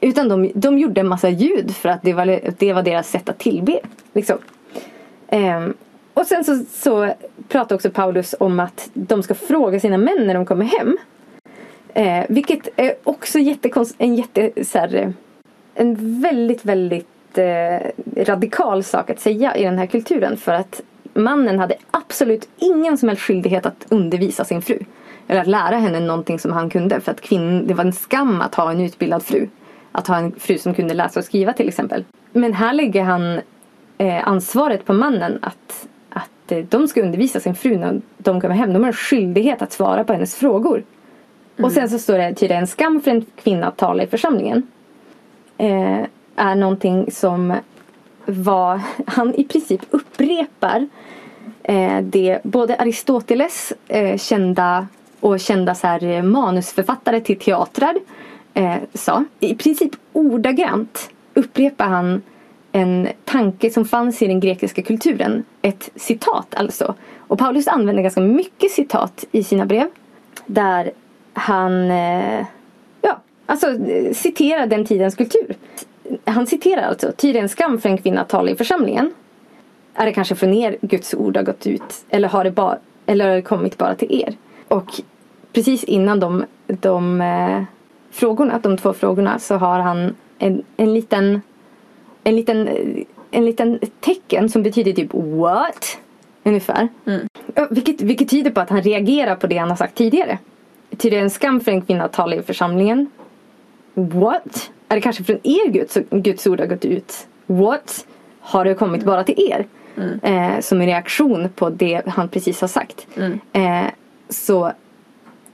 utan de, de gjorde en massa ljud för att det var, det var deras sätt att tillbe. Liksom. Eh, och sen så, så pratar också Paulus om att de ska fråga sina män när de kommer hem. Eh, vilket är också jättekonst, en jätte, så här, eh, en väldigt, väldigt radikal sak att säga i den här kulturen. För att mannen hade absolut ingen som helst skyldighet att undervisa sin fru. Eller att lära henne någonting som han kunde. För att kvinn, det var en skam att ha en utbildad fru. Att ha en fru som kunde läsa och skriva till exempel. Men här lägger han eh, ansvaret på mannen att att eh, de ska undervisa sin fru när de kommer hem. De har en skyldighet att svara på hennes frågor. Mm. Och sen så står det tydligen en skam för en kvinna att tala i församlingen. Eh, är någonting som var, han i princip upprepar eh, det både Aristoteles eh, kända och kända så här, eh, manusförfattare till teatrar eh, sa. I princip ordagrant upprepar han en tanke som fanns i den grekiska kulturen. Ett citat alltså. Och Paulus använder ganska mycket citat i sina brev. Där han eh, ja, alltså, eh, citerar den tidens kultur. Han citerar alltså, ty det är en skam för en kvinna att tala i församlingen. Är det kanske från er Guds ord har gått ut? Eller har det, bara, eller har det kommit bara till er? Och precis innan de, de eh, frågorna, de två frågorna, så har han en, en liten en liten, en liten tecken som betyder typ what? Ungefär. Mm. Vilket, vilket tyder på att han reagerar på det han har sagt tidigare. Tyder det en skam för en kvinna att tala i församlingen? What? Är det kanske från er Guds, Guds ord har gått ut? What? Har det kommit bara till er? Eh, som en reaktion på det han precis har sagt. Eh, så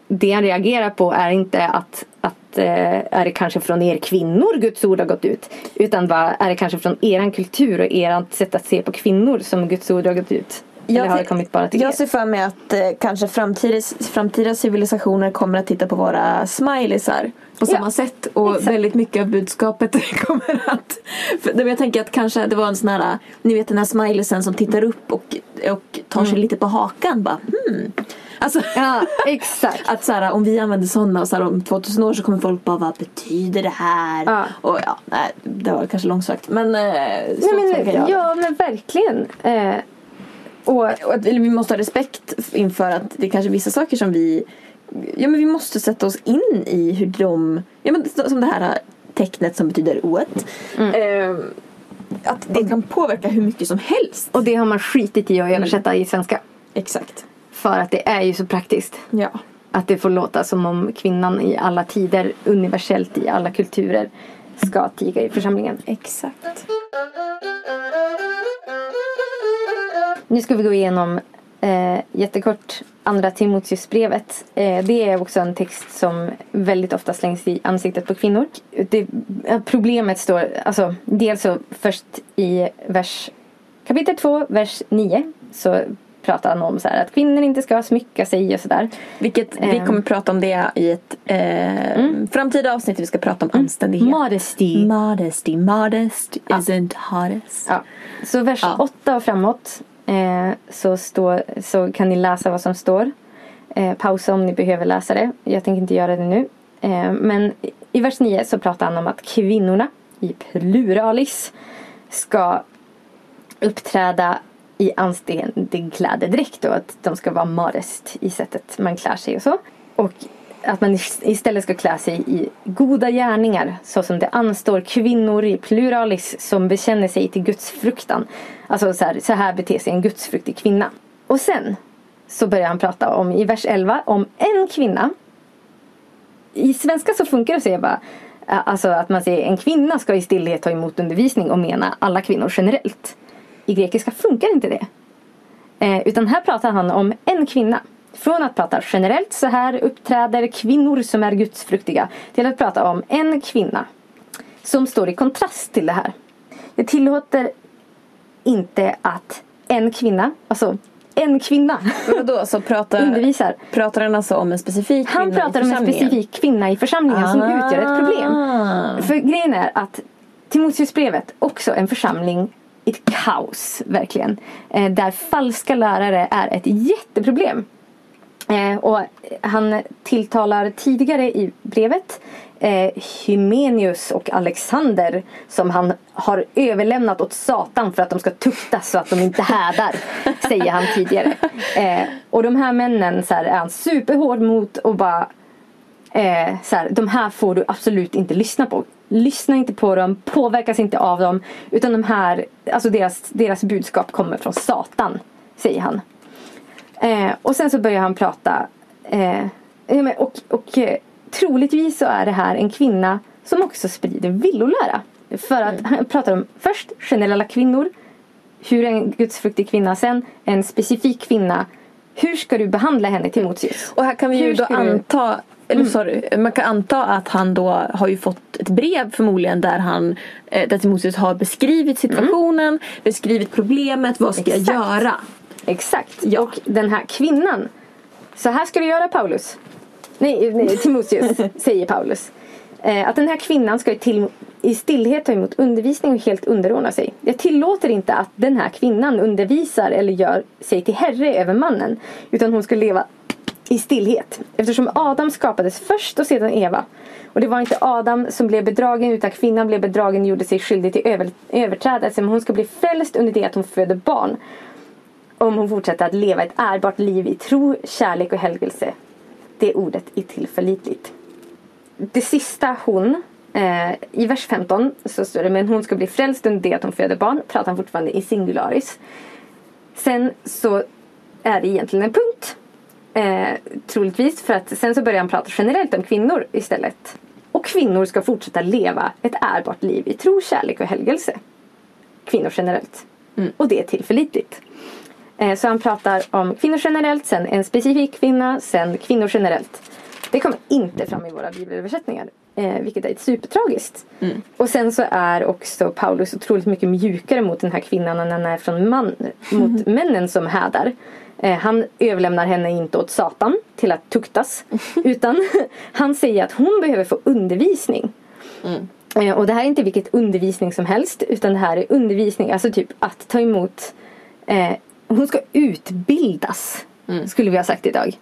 det han reagerar på är inte att, att eh, är det kanske från er kvinnor Guds ord har gått ut. Utan bara, är det kanske från eran kultur och ert sätt att se på kvinnor som Guds ord har gått ut. Eller har det kommit bara till jag er? ser för mig att eh, kanske framtida, framtida civilisationer kommer att titta på våra smileysar på samma Ja, sätt och exakt. väldigt mycket av budskapet <laughs> kommer att... För, jag tänker att kanske det var en sån här, ni vet den här smileysen som tittar upp och, och tar sig lite på hakan bara hmm. Alltså, Ja, <laughs> exakt. att så här, om vi använder sådana så här, om 2000 år så kommer folk bara vad betyder det här? Ja. Och ja, nej, det var kanske långsökt men eh, Nej, men, jag. ja men verkligen. Eh, och Och att vi måste ha respekt inför att det är kanske vissa saker som vi Ja men vi måste sätta oss in i hur de Ja men som det här tecknet som betyder ået eh, Att det kan påverka hur mycket som helst. Och det har man skitit i att översätta i svenska. Exakt. För att det är ju så praktiskt. Ja. Att det får låta som om kvinnan i alla tider, universellt i alla kulturer, ska tiga i församlingen. Exakt. Nu ska vi gå igenom eh, jättekort Andra Timoteusbrevet. Eh, det är också en text som väldigt ofta slängs i ansiktet på kvinnor. Det, eh, problemet står, alltså dels så först i vers kapitel 2, vers 9 så pratar han om så här att kvinnor inte ska smycka sig och sådär. Vilket vi Ehm. kommer prata om det i ett eh, framtida avsnitt vi ska prata om anständighet Modesty. Modesty, modest isn't hottest Ja. Så vers Ja. 8 och framåt eh, så, stå, så kan ni läsa vad som står. Eh, pausa om ni behöver läsa det. Jag tänker inte göra det nu. Eh, men i vers 9 så pratar han om att kvinnorna i pluralis ska uppträda i anständig klädedräkt och att de ska vara modest i sättet man klär sig och så. Och att man istället ska klä sig i goda gärningar så som det anstår kvinnor i pluralis som bekänner sig till Guds fruktan. Alltså så här, så här beter sig en gudsfruktig kvinna. Och sen så börjar han prata om i vers 11 om en kvinna. I svenska så funkar det att säga bara eh, Alltså att man säger en kvinna ska i stillhet ta emot undervisning och mena alla kvinnor generellt. I grekiska funkar inte det. Eh, utan här pratar han om en kvinna. Från att prata generellt så här uppträder kvinnor som är gudsfruktiga till att prata om en kvinna. Som står i kontrast till det här. Det tillåter inte att en kvinna, alltså en kvinna Vadå, så pratar, undervisar. pratar han alltså om en specifik Han kvinna i pratar om en specifik kvinna i församlingen som utgör ett problem. Ah. För grejen är att Timoteusbrevet också en församling i ett kaos, verkligen. Eh, där falska lärare är ett jätteproblem. Eh, och han tilltalar tidigare i brevet eh, Hymenius och Alexander som han har överlämnat åt Satan för att de ska tuktas så att de inte hädar. <laughs> säger han tidigare. Eh, och de här männen så här, är han superhård mot och bara eh, så här, de här får du absolut inte lyssna på. Lyssna inte på dem, påverkas inte av dem. Utan de här, alltså deras, deras budskap kommer från Satan, säger han. Eh, och sen så börjar han prata eh, och, och eh, troligtvis så är det här en kvinna som också sprider villolära. För att han pratar om först generella kvinnor, hur en gudsfruktig kvinna, sen en specifik kvinna. Hur ska du behandla henne Timoteus? Och här kan vi ju då du- anta eller sorry, man kan anta att han då har ju fått ett brev förmodligen där han eh, där Timoteus har beskrivit situationen, beskrivit problemet, vad ska jag Exakt. göra? Exakt. Ja. Och den här kvinnan. Så här ska du göra Paulus. Nej, nej Timoteus <laughs> säger Paulus. Eh, att den här kvinnan ska till, i stillhet ta emot undervisning och helt underordna sig. Jag tillåter inte att den här kvinnan undervisar eller gör sig till herre över mannen. Utan hon ska leva i stillhet. Eftersom Adam skapades först och sedan Eva. Och det var inte Adam som blev bedragen utan kvinnan blev bedragen och gjorde sig skyldig till över, överträdelse. Men hon ska bli frälst under det att hon föder barn om hon fortsätter att leva ett ärbart liv i tro, kärlek och helgelse. Det ordet är tillförlitligt. Det sista hon, eh, i vers 15 så står det men hon ska bli frälst under det att hon föder barn. Pratar han fortfarande i singularis. Sen så är det egentligen en punkt. Eh, troligtvis för att sen så börjar han prata generellt om kvinnor istället. Och kvinnor ska fortsätta leva ett ärbart liv i tro, kärlek och helgelse. Kvinnor generellt. Och det är tillförlitligt. Eh, Så han pratar om kvinnor generellt, sen en specifik kvinna, sen kvinnor generellt. Det kommer inte fram i våra bibelöversättningar. Eh, vilket är supertragiskt. Och sen så är också Paulus otroligt mycket mjukare mot den här kvinnan än han är från man, mot männen som hädar. Eh, han överlämnar henne inte åt Satan till att tuktas. <laughs> utan han säger att hon behöver få undervisning. Eh, Och det här är inte vilket undervisning som helst utan det här är undervisning, alltså typ att ta emot Hon ska utbildas skulle vi ha sagt idag.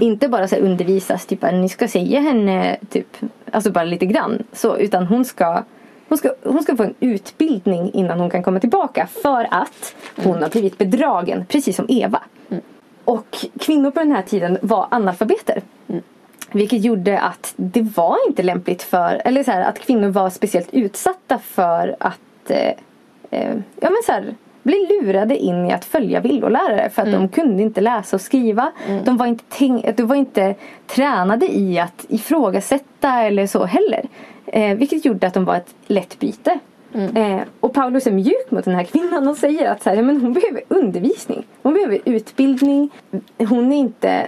Inte bara så undervisas, typ ni ska säga henne typ, alltså bara lite grann så, utan hon ska hon ska, hon ska få en utbildning innan hon kan komma tillbaka för att hon har blivit bedragen, precis som Eva. Och kvinnor på den här tiden var analfabeter. Vilket gjorde att det var inte lämpligt för, eller så här, att kvinnor var speciellt utsatta för att eh, eh, ja, men så här, bli lurade in i att följa villolärare för att de kunde inte läsa och skriva. De, var inte tänk, de var inte tränade i att ifrågasätta eller så heller. Eh, vilket gjorde att de var ett lätt byte. Eh, och Paulus är mjuk mot den här kvinnan och säger att så här, men hon behöver undervisning. Hon behöver utbildning. Hon är inte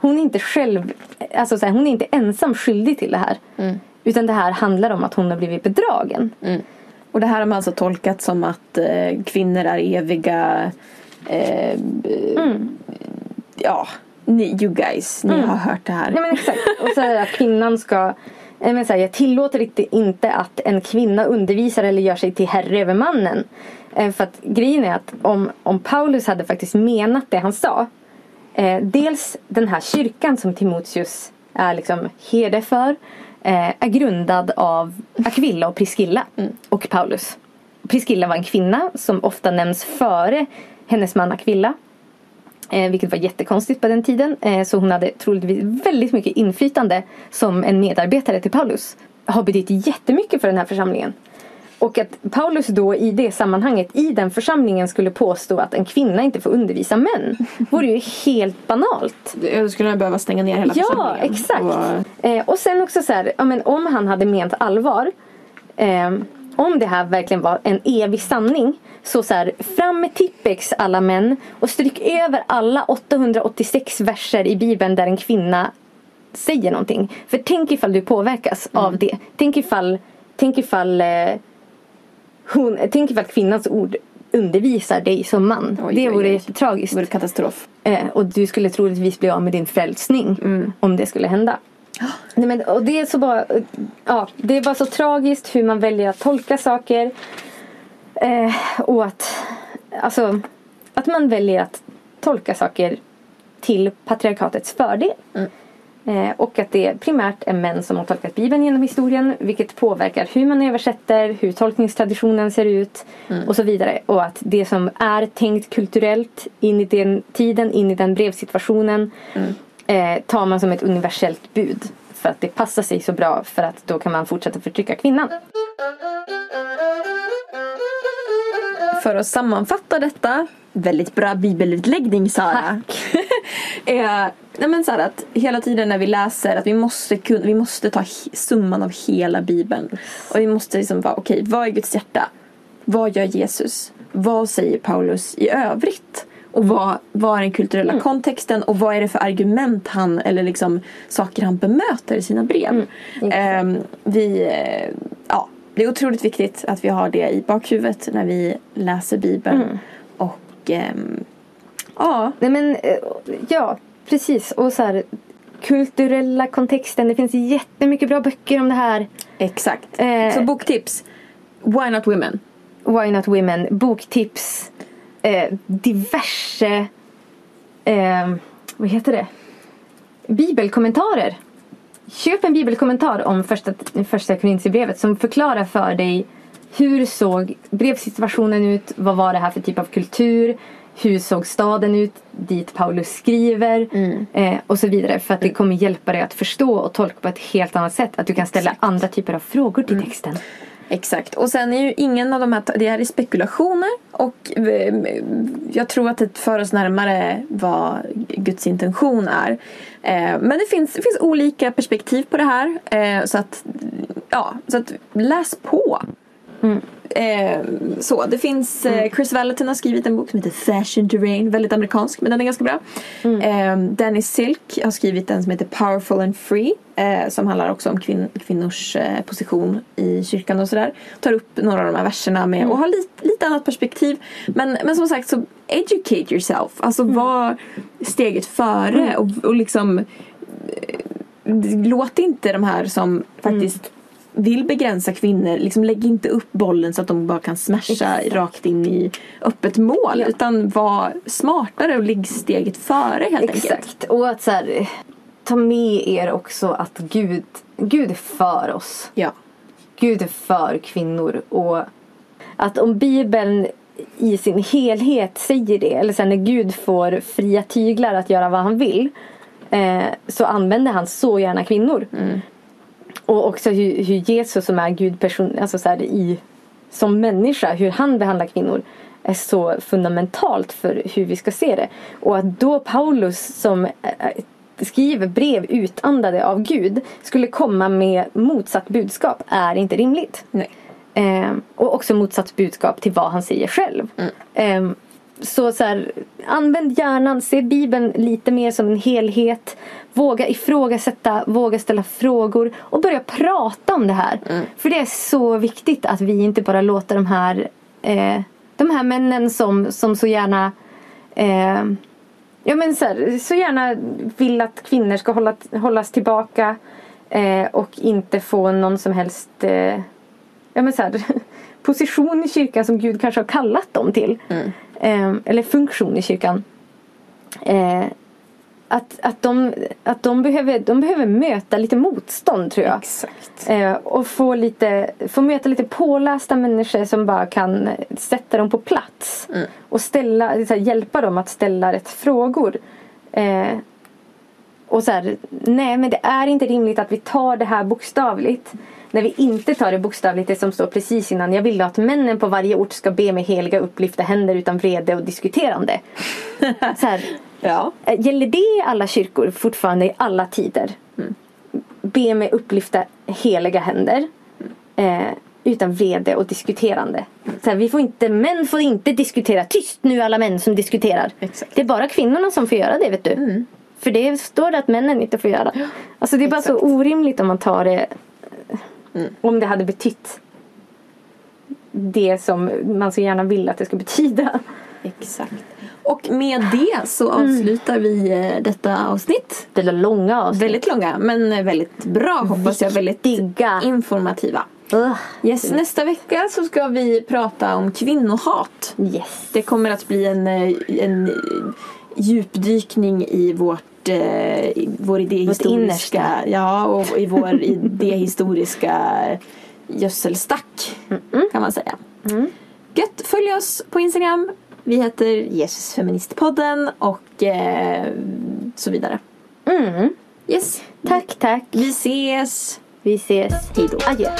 hon är inte själv, alltså så här, hon är inte ensam skyldig till det här. Utan det här handlar om att hon har blivit bedragen. Och det här har man alltså tolkat som att eh, kvinnor är eviga eh, Ja, ni, you guys, ni har hört det här. Nej men exakt. Och så är det att kvinnan ska jag, menar så här, jag tillåter inte, inte att en kvinna undervisar eller gör sig till herre över mannen. Eh, för att grejen är att om, om Paulus hade faktiskt menat det han sa. Eh, dels den här kyrkan som Timoteus är liksom herde för. Eh, är grundad av Aquilla och Priscilla och Paulus. Priscilla var en kvinna som ofta nämns före hennes man Aquilla. Eh, vilket var jättekonstigt på den tiden. Eh, så hon hade troligtvis väldigt mycket inflytande som en medarbetare till Paulus. Har betytt jättemycket för den här församlingen. Och att Paulus då i det sammanhanget, i den församlingen skulle påstå att en kvinna inte får undervisa män. <laughs> vore ju helt banalt. Jag skulle behöva stänga ner hela Ja, församlingen. exakt. Och, Eh, och sen också så här, ja, men om han hade ment allvar. Eh, om det här verkligen var en evig sanning. Så, så här, fram med Tippex alla män och stryk över alla 886 verser i bibeln där en kvinna säger någonting. För tänk ifall du påverkas av det. Tänk ifall, tänk ifall eh, hon, tänk ifall kvinnans ord undervisar dig som man. Oj, det vore jättetragiskt. det vore katastrof. Eh, och du skulle troligtvis bli av med din frälsning om det skulle hända. Nej, men, och det är så bara, ja, det är bara så tragiskt hur man väljer att tolka saker. Eh, och att, alltså, att man väljer att tolka saker till patriarkatets fördel. Eh, och att det primärt är män som har tolkat Bibeln genom historien vilket påverkar hur man översätter, hur tolkningstraditionen ser ut och så vidare. Och att det som är tänkt kulturellt in i den tiden, in i den brevsituationen eh, tar man som ett universellt bud. För att det passar sig så bra för att då kan man fortsätta förtrycka kvinnan. För att sammanfatta detta, väldigt bra bibelutläggning Sara. <laughs> <laughs> är, nej men så att hela tiden när vi läser att vi måste, kunna, vi måste ta summan av hela bibeln. Och vi måste liksom vara, okej vad är Guds hjärta? Vad gör Jesus? Vad säger Paulus i övrigt? Och vad, vad är den kulturella kontexten och vad är det för argument han, eller liksom saker han bemöter i sina brev? Vi, eh, ja, det är otroligt viktigt att vi har det i bakhuvudet när vi läser Bibeln. Och ehm, ja, Nej men, eh, ja precis. Och så här, kulturella kontexten. Det finns jättemycket bra böcker om det här. exakt. Eh. Så boktips. Why Not Women? Why Not Women, boktips, eh, diverse, eh, vad heter det? Bibelkommentarer. Köp en bibelkommentar om första, första Korinthierbrevet som förklarar för dig hur såg brevsituationen ut? Vad var det här för typ av kultur? Hur såg staden ut dit Paulus skriver? Eh, och så vidare. För att det kommer hjälpa dig att förstå och tolka på ett helt annat sätt. Att du kan ställa andra typer av frågor till texten. Exakt. Och sen är ju ingen av de här, det här är spekulationer och eh, jag tror att det för oss närmare vad Guds intention är. Eh, Men det finns, det finns olika perspektiv på det här. eh, Så att, ja, så att läs på. Eh, så, det finns, eh, Chris Valentin har skrivit en bok som heter Fashion Terrain, väldigt amerikansk men den är ganska bra. Eh, Danny Silk har skrivit en som heter Powerful and Free eh, som handlar också om kvin- kvinnors eh, position i kyrkan och sådär. Tar upp några av de här verserna med och har lite, lite annat perspektiv. Men, men som sagt så educate yourself, alltså var steget före och, och liksom låt inte de här som faktiskt vill begränsa kvinnor, liksom lägg inte upp bollen så att de bara kan smasha rakt in i öppet mål. Ja. Utan var smartare och ligg steget före helt enkelt. Exakt. Och att så här, ta med er också att Gud, Gud är för oss. Ja. Gud är för kvinnor. Och att om Bibeln i sin helhet säger det, eller sen när Gud får fria tyglar att göra vad han vill, eh, så använder han så gärna kvinnor. Och också hur, hur Jesus som är Gud person, alltså så här, i, som människa, hur han behandlar kvinnor är så fundamentalt för hur vi ska se det. Och att då Paulus som eh, skriver brev utandade av Gud skulle komma med motsatt budskap är inte rimligt. Nej. Eh, och också motsatt budskap till vad han säger själv. Eh, så, så här, använd hjärnan, se Bibeln lite mer som en helhet. Våga ifrågasätta, våga ställa frågor och börja prata om det här. För det är så viktigt att vi inte bara låter de här, eh, de här männen som, som så gärna eh, Ja men så, här, så gärna vill att kvinnor ska hålla, hållas tillbaka eh, och inte få någon som helst eh, ja, men så här, <laughs> position i kyrkan som Gud kanske har kallat dem till. Eh, eller funktion i kyrkan. Eh, att, att, de, att de, behöver, de behöver möta lite motstånd tror jag. Exakt. Eh, och få, lite, få möta lite pålästa människor som bara kan sätta dem på plats. Och ställa, hjälpa dem att ställa rätt frågor. Och så här, nej men det är inte rimligt att vi tar det här bokstavligt. När vi inte tar det bokstavligt, det som står precis innan. Jag vill att männen på varje ort ska be med heliga upplyfta händer utan vrede och diskuterande. <laughs> så här, Ja. Eh, Gäller det i alla kyrkor fortfarande i alla tider? Be med upplyfta heliga händer. Eh, utan vrede och diskuterande. Så här, vi får inte, män får inte diskutera. Tyst nu alla män som diskuterar. Exakt. Det är bara kvinnorna som får göra det vet du. För det står det att männen inte får göra. Alltså det är bara så Exakt. orimligt om man tar det. Om det hade betytt det som man så gärna vill att det ska betyda. Exakt. Och med det så avslutar vi eh, detta avsnitt. Det är långa avsnitt. Väldigt långa men väldigt bra hoppas jag. Väldigt Viktiga. informativa. Ugh. Yes, nästa vecka så ska vi prata om kvinnohat. Yes. Det kommer att bli en, eh, en eh, djupdykning i vårt eh, vår idéhistoriska ja, och i vår idéhistoriska gödselstack kan man säga. Gött, följ oss på Instagram. Vi heter Jesusfeministpodden och eh, så vidare. Mm. Yes, Tack, tack. vi ses. Vi ses. Hej då. Adjö.